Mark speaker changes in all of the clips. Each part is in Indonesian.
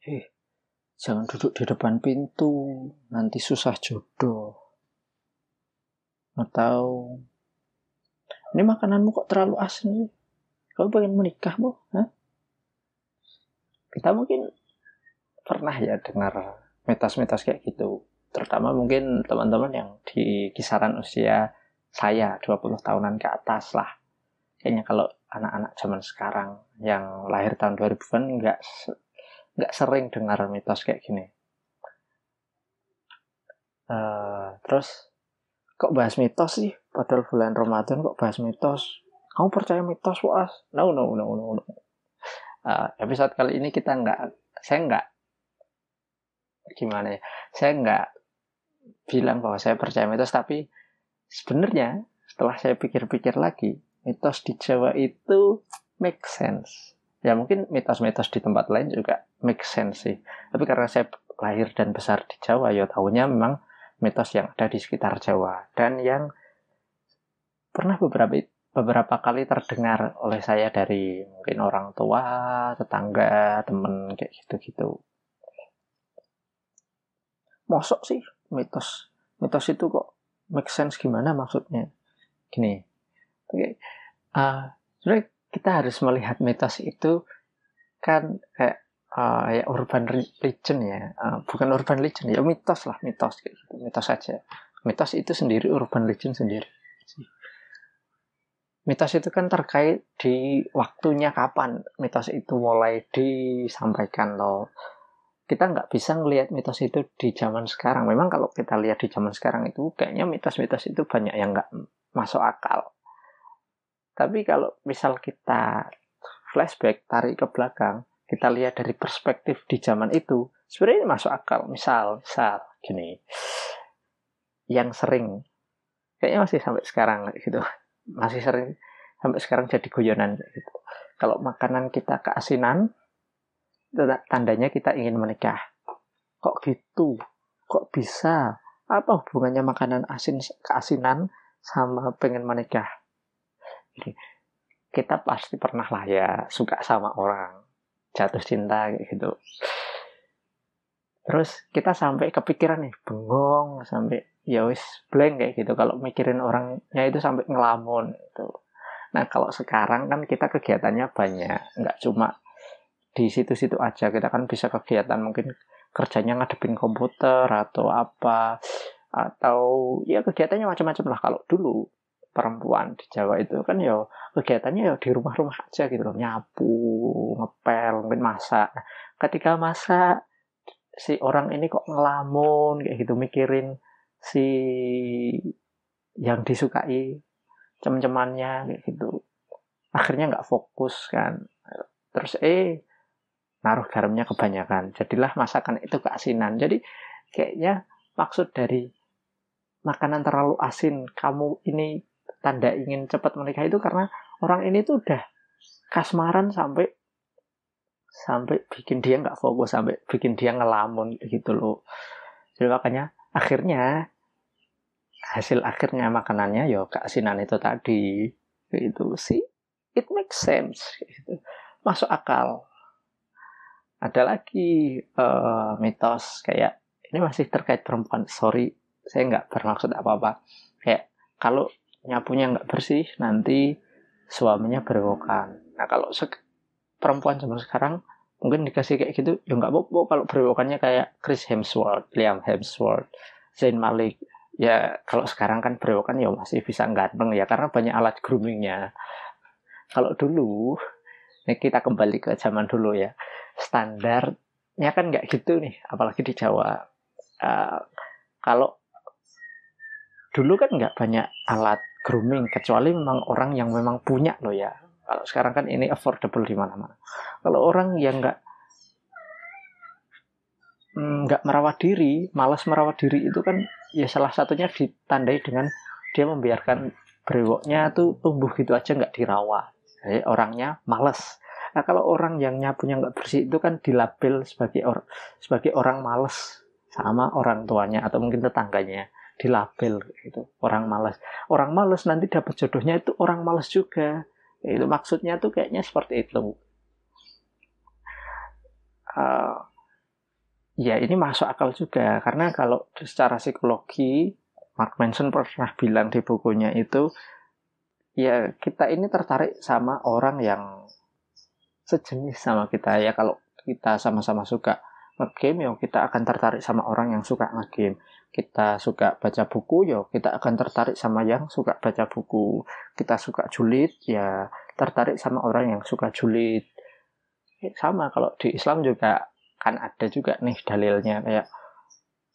Speaker 1: Eh, jangan duduk di depan pintu, nanti susah jodoh. Atau, ini makananmu kok terlalu asin sih? Kamu pengen menikah, bu? Kita mungkin pernah ya dengar mitos-mitos kayak gitu. Terutama mungkin teman-teman yang di kisaran usia saya 20 tahunan ke atas lah. Kayaknya kalau anak-anak zaman sekarang yang lahir tahun 2000-an nggak nggak sering dengar mitos kayak gini. Uh, terus kok bahas mitos sih? Padahal bulan Ramadan kok bahas mitos? Kamu percaya mitos, was? No, no, no, no, no. Uh, episode kali ini kita nggak, saya nggak, gimana ya? Saya nggak bilang bahwa saya percaya mitos, tapi sebenarnya setelah saya pikir-pikir lagi, mitos di Jawa itu make sense ya mungkin mitos-mitos di tempat lain juga make sense sih tapi karena saya lahir dan besar di Jawa ya tahunya memang mitos yang ada di sekitar Jawa dan yang pernah beberapa beberapa kali terdengar oleh saya dari mungkin orang tua, tetangga, temen kayak gitu-gitu. Mosok sih mitos. Mitos itu kok make sense gimana maksudnya? Gini. Oke. Okay. Uh, sebenarnya kita harus melihat mitos itu kan kayak uh, ya urban legend ya. Uh, bukan urban legend ya mitos lah mitos gitu mitos saja mitos itu sendiri urban legend sendiri mitos itu kan terkait di waktunya kapan mitos itu mulai disampaikan loh. Kita nggak bisa ngelihat mitos itu di zaman sekarang. Memang kalau kita lihat di zaman sekarang itu kayaknya mitos-mitos itu banyak yang nggak masuk akal tapi kalau misal kita flashback, tarik ke belakang, kita lihat dari perspektif di zaman itu, sebenarnya masuk akal. Misal, misal, gini, yang sering, kayaknya masih sampai sekarang gitu, masih sering sampai sekarang jadi guyonan gitu. Kalau makanan kita keasinan, tandanya kita ingin menikah. Kok gitu? Kok bisa? Apa hubungannya makanan asin keasinan sama pengen menikah? Kita pasti pernah lah ya suka sama orang jatuh cinta gitu. Terus kita sampai kepikiran nih bengong sampai ya wis blank kayak gitu. Kalau mikirin orangnya itu sampai ngelamun itu nah kalau sekarang kan kita kegiatannya banyak nggak cuma di situ-situ aja. Kita kan bisa kegiatan mungkin kerjanya ngadepin komputer atau apa atau ya kegiatannya macam-macam lah. Kalau dulu perempuan di Jawa itu kan ya kegiatannya ya di rumah-rumah aja gitu loh. Nyapu ngepel mungkin masak. Nah, ketika masak si orang ini kok ngelamun kayak gitu mikirin si yang disukai cem-cemannya kayak gitu. Akhirnya nggak fokus kan. Terus eh naruh garamnya kebanyakan. Jadilah masakan itu keasinan. Jadi kayaknya maksud dari makanan terlalu asin kamu ini tanda ingin cepat menikah itu karena orang ini tuh udah kasmaran sampai sampai bikin dia nggak fokus sampai bikin dia ngelamun gitu loh. Jadi makanya akhirnya hasil akhirnya makanannya ya keasinan itu tadi itu sih it makes sense gitu. masuk akal. Ada lagi uh, mitos kayak ini masih terkait perempuan. Sorry saya nggak bermaksud apa apa kayak kalau nyapunya nggak bersih nanti suaminya berewokan. Nah kalau perempuan zaman sekarang mungkin dikasih kayak gitu ya nggak apa-apa kalau berewokannya kayak Chris Hemsworth Liam Hemsworth Zayn Malik. Ya kalau sekarang kan berewokan ya masih bisa ganteng ya karena banyak alat groomingnya. Kalau dulu ini kita kembali ke zaman dulu ya standarnya kan nggak gitu nih apalagi di Jawa. Uh, kalau dulu kan nggak banyak alat grooming kecuali memang orang yang memang punya loh ya. Kalau sekarang kan ini affordable di mana-mana. Kalau orang yang nggak mm, nggak merawat diri malas merawat diri itu kan ya salah satunya ditandai dengan dia membiarkan brewoknya tuh tumbuh gitu aja nggak dirawat. Jadi orangnya malas. Nah kalau orang yang nyapunya nggak bersih itu kan dilabel sebagai or sebagai orang malas sama orang tuanya atau mungkin tetangganya dilabel gitu. Orang malas orang malas nanti dapat jodohnya itu orang malas juga. Itu maksudnya tuh kayaknya seperti itu. Uh, ya ini masuk akal juga. Karena kalau secara psikologi Mark Manson pernah bilang di bukunya itu ya kita ini tertarik sama orang yang sejenis sama kita. Ya kalau kita sama-sama suka ngegame ya kita akan tertarik sama orang yang suka ngegame. Kita suka baca buku ya kita akan tertarik sama yang suka baca buku. Kita suka julid ya tertarik sama orang yang suka julid. Sama kalau di Islam juga kan ada juga nih dalilnya kayak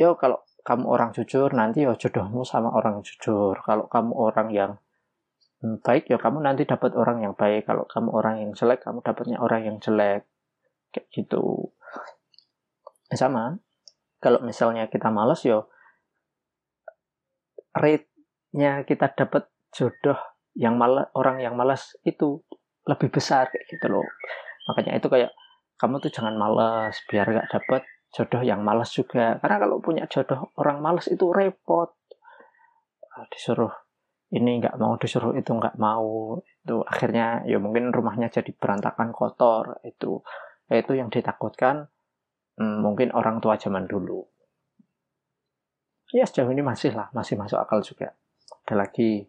Speaker 1: yo kalau kamu orang jujur nanti yo jodohmu sama orang jujur. Kalau kamu orang yang baik ya kamu nanti dapat orang yang baik. Kalau kamu orang yang jelek kamu dapatnya orang yang jelek. Kayak gitu sama. Kalau misalnya kita males yo rate-nya kita dapat jodoh yang malas orang yang malas itu lebih besar kayak gitu loh. Makanya itu kayak kamu tuh jangan malas biar gak dapet jodoh yang malas juga. Karena kalau punya jodoh orang malas itu repot. Ah, disuruh ini nggak mau disuruh itu nggak mau itu akhirnya ya mungkin rumahnya jadi berantakan kotor itu itu yang ditakutkan hmm, mungkin orang tua zaman dulu ya sejauh ini masih lah masih masuk akal juga ada lagi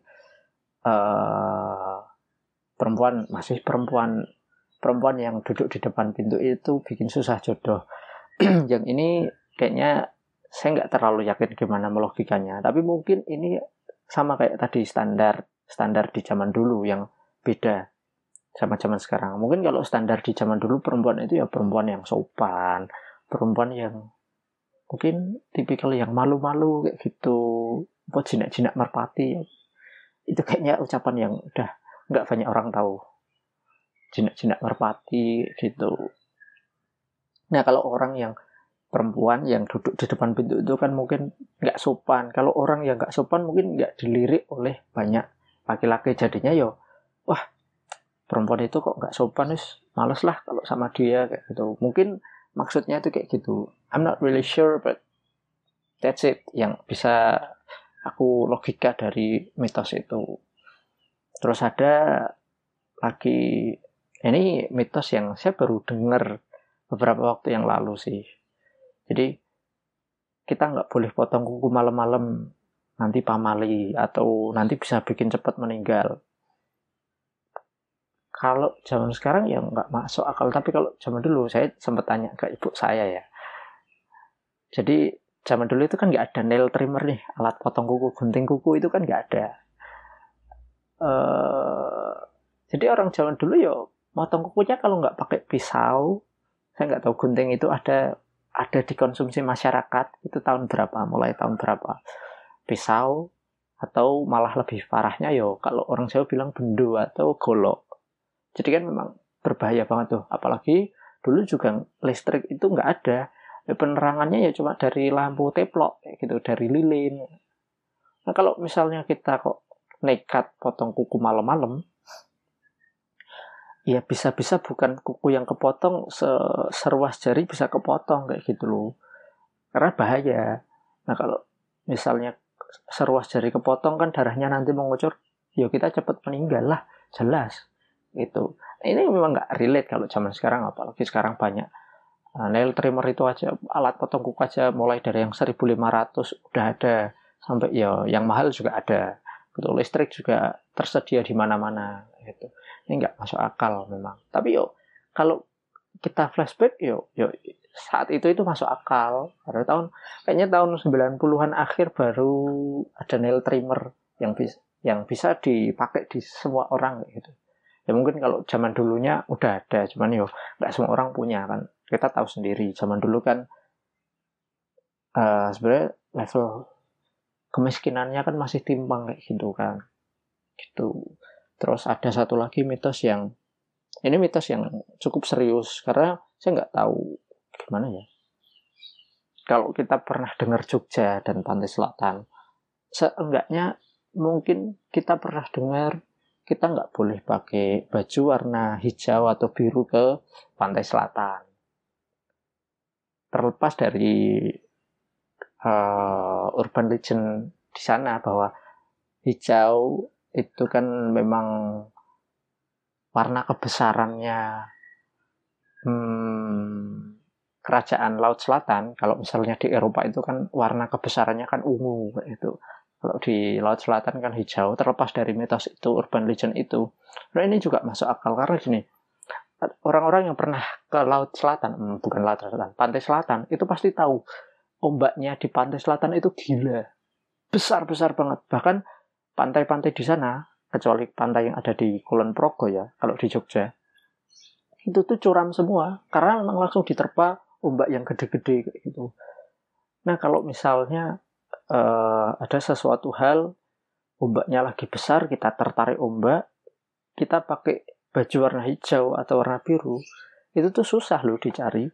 Speaker 1: uh, perempuan masih perempuan perempuan yang duduk di depan pintu itu bikin susah jodoh. yang ini kayaknya saya nggak terlalu yakin gimana melogikanya. Tapi mungkin ini sama kayak tadi standar standar di zaman dulu yang beda sama zaman sekarang. Mungkin kalau standar di zaman dulu perempuan itu ya perempuan yang sopan, perempuan yang mungkin tipikal yang malu-malu kayak gitu, buat jinak-jinak merpati. Itu kayaknya ucapan yang udah nggak banyak orang tahu jinak-jinak merpati gitu. Nah kalau orang yang perempuan yang duduk di depan pintu itu kan mungkin nggak sopan. Kalau orang yang nggak sopan mungkin nggak dilirik oleh banyak laki-laki. Jadinya yo, wah perempuan itu kok nggak sopan males lah kalau sama dia kayak gitu. Mungkin maksudnya itu kayak gitu. I'm not really sure but that's it yang bisa aku logika dari mitos itu. Terus ada lagi ini mitos yang saya baru dengar beberapa waktu yang lalu sih. Jadi kita nggak boleh potong kuku malam-malam nanti pamali atau nanti bisa bikin cepat meninggal. Kalau zaman sekarang ya nggak masuk akal, tapi kalau zaman dulu saya sempat tanya ke ibu saya ya. Jadi zaman dulu itu kan nggak ada nail trimmer nih, alat potong kuku, gunting kuku itu kan nggak ada. Uh, jadi orang zaman dulu ya motong kukunya kalau nggak pakai pisau saya nggak tahu gunting itu ada ada dikonsumsi masyarakat itu tahun berapa mulai tahun berapa pisau atau malah lebih parahnya yo kalau orang Jawa bilang bendo atau golok jadi kan memang berbahaya banget tuh. Apalagi dulu juga listrik itu nggak ada. Ya, penerangannya ya cuma dari lampu teplok gitu dari lilin. Nah kalau misalnya kita kok nekat potong kuku malam-malam ya bisa-bisa bukan kuku yang kepotong seruas jari bisa kepotong kayak gitu loh. Karena bahaya. Nah kalau misalnya seruas jari kepotong kan darahnya nanti mengucur ya kita cepat meninggal lah jelas gitu. Nah, ini memang nggak relate kalau zaman sekarang apalagi sekarang banyak nah, nail trimmer itu aja alat potong kuku aja mulai dari yang 1500 udah ada sampai ya yang mahal juga ada. Betul listrik juga tersedia di mana-mana gitu. Ini nggak masuk akal memang. Tapi yuk kalau kita flashback yuk yuk saat itu itu masuk akal. Pada tahun kayaknya tahun 90-an akhir baru ada nail trimmer yang bisa yang bisa dipakai di semua orang gitu ya mungkin kalau zaman dulunya udah ada cuman yo nggak semua orang punya kan. Kita tahu sendiri zaman dulu kan uh, sebenarnya level kemiskinannya kan masih timpang kayak gitu kan. Gitu. Terus ada satu lagi mitos yang ini mitos yang cukup serius karena saya nggak tahu gimana ya. Kalau kita pernah dengar Jogja dan Pantai Selatan, seenggaknya mungkin kita pernah dengar kita nggak boleh pakai baju warna hijau atau biru ke Pantai Selatan. Terlepas dari uh, urban legend di sana bahwa hijau itu kan memang warna kebesarannya hmm, kerajaan laut selatan kalau misalnya di Eropa itu kan warna kebesarannya kan ungu itu kalau di laut selatan kan hijau terlepas dari mitos itu urban legend itu. Nah ini juga masuk akal karena gini orang-orang yang pernah ke laut selatan hmm, bukan laut selatan pantai selatan itu pasti tahu ombaknya di pantai selatan itu gila. Besar besar banget. Bahkan pantai-pantai di sana kecuali pantai yang ada di Kulon Progo ya kalau di Jogja itu tuh curam semua karena memang langsung diterpa ombak yang gede-gede gitu. Nah kalau misalnya uh, ada sesuatu hal ombaknya lagi besar kita tertarik ombak kita pakai baju warna hijau atau warna biru itu tuh susah loh dicari.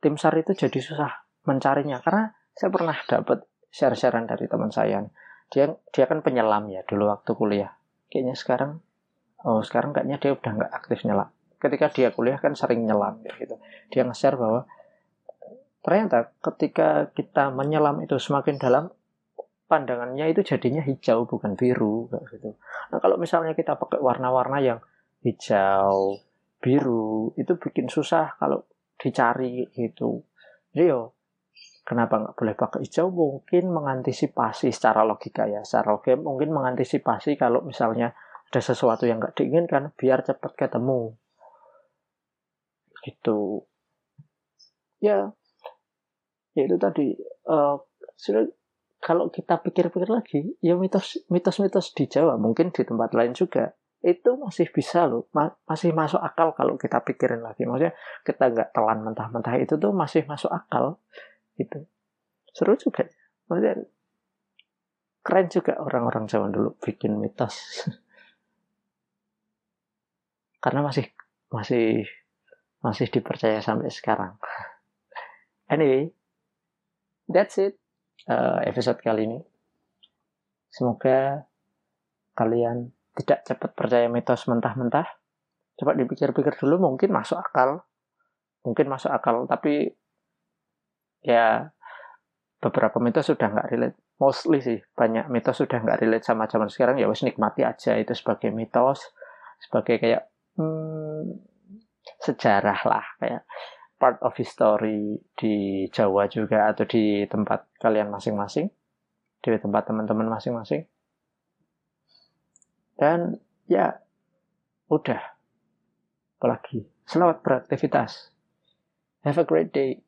Speaker 1: Tim SAR itu jadi susah mencarinya karena saya pernah dapat share-sharean dari teman saya. Dia dia kan penyelam ya dulu waktu kuliah. Kayaknya sekarang oh sekarang kayaknya dia udah nggak aktif nyelam ketika dia kuliah kan sering nyelam gitu. Dia nge-share bahwa ternyata ketika kita menyelam itu semakin dalam pandangannya itu jadinya hijau bukan biru gitu. Nah, kalau misalnya kita pakai warna-warna yang hijau, biru itu bikin susah kalau dicari gitu. Jadi yo kenapa nggak boleh pakai hijau? Mungkin mengantisipasi secara logika ya, secara logika mungkin mengantisipasi kalau misalnya ada sesuatu yang nggak diinginkan biar cepat ketemu gitu ya ya itu tadi uh, kalau kita pikir-pikir lagi ya mitos mitos-mitos di Jawa mungkin di tempat lain juga itu masih bisa loh ma masih masuk akal kalau kita pikirin lagi. Maksudnya kita nggak telan mentah-mentah itu tuh masih masuk akal gitu. Seru juga. Maksudnya keren juga orang-orang zaman dulu bikin mitos. Karena masih masih masih dipercaya sampai sekarang. Anyway, that's it uh, episode kali ini. Semoga kalian tidak cepat percaya mitos mentah-mentah. Coba dipikir-pikir dulu, mungkin masuk akal. Mungkin masuk akal, tapi ya beberapa mitos sudah nggak relate. Mostly sih, banyak mitos sudah nggak relate sama zaman sekarang. Ya wes nikmati aja itu sebagai mitos, sebagai kayak hmm, sejarah lah kayak part of history di Jawa juga atau di tempat kalian masing-masing di tempat teman-teman masing-masing. Dan ya udah. Apalagi. Selamat beraktivitas. Have a great day